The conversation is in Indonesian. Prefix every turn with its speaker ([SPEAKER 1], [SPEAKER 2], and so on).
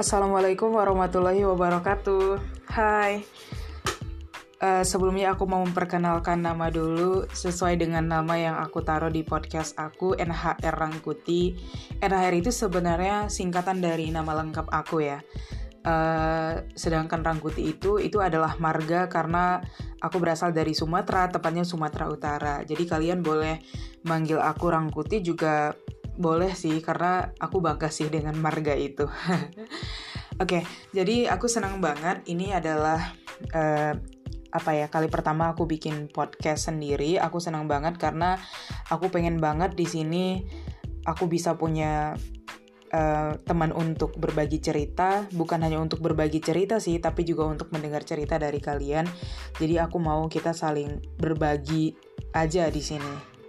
[SPEAKER 1] Assalamualaikum warahmatullahi wabarakatuh. Hai. Uh, sebelumnya aku mau memperkenalkan nama dulu sesuai dengan nama yang aku taruh di podcast aku NHR Rangkuti. NHR itu sebenarnya singkatan dari nama lengkap aku ya. Uh, sedangkan Rangkuti itu itu adalah marga karena aku berasal dari Sumatera, tepatnya Sumatera Utara. Jadi kalian boleh manggil aku Rangkuti juga boleh sih karena aku bangga sih dengan marga itu. Oke, okay, jadi aku senang banget. Ini adalah uh, apa ya kali pertama aku bikin podcast sendiri. Aku senang banget karena aku pengen banget di sini aku bisa punya uh, teman untuk berbagi cerita. Bukan hanya untuk berbagi cerita sih, tapi juga untuk mendengar cerita dari kalian. Jadi aku mau kita saling berbagi aja di sini.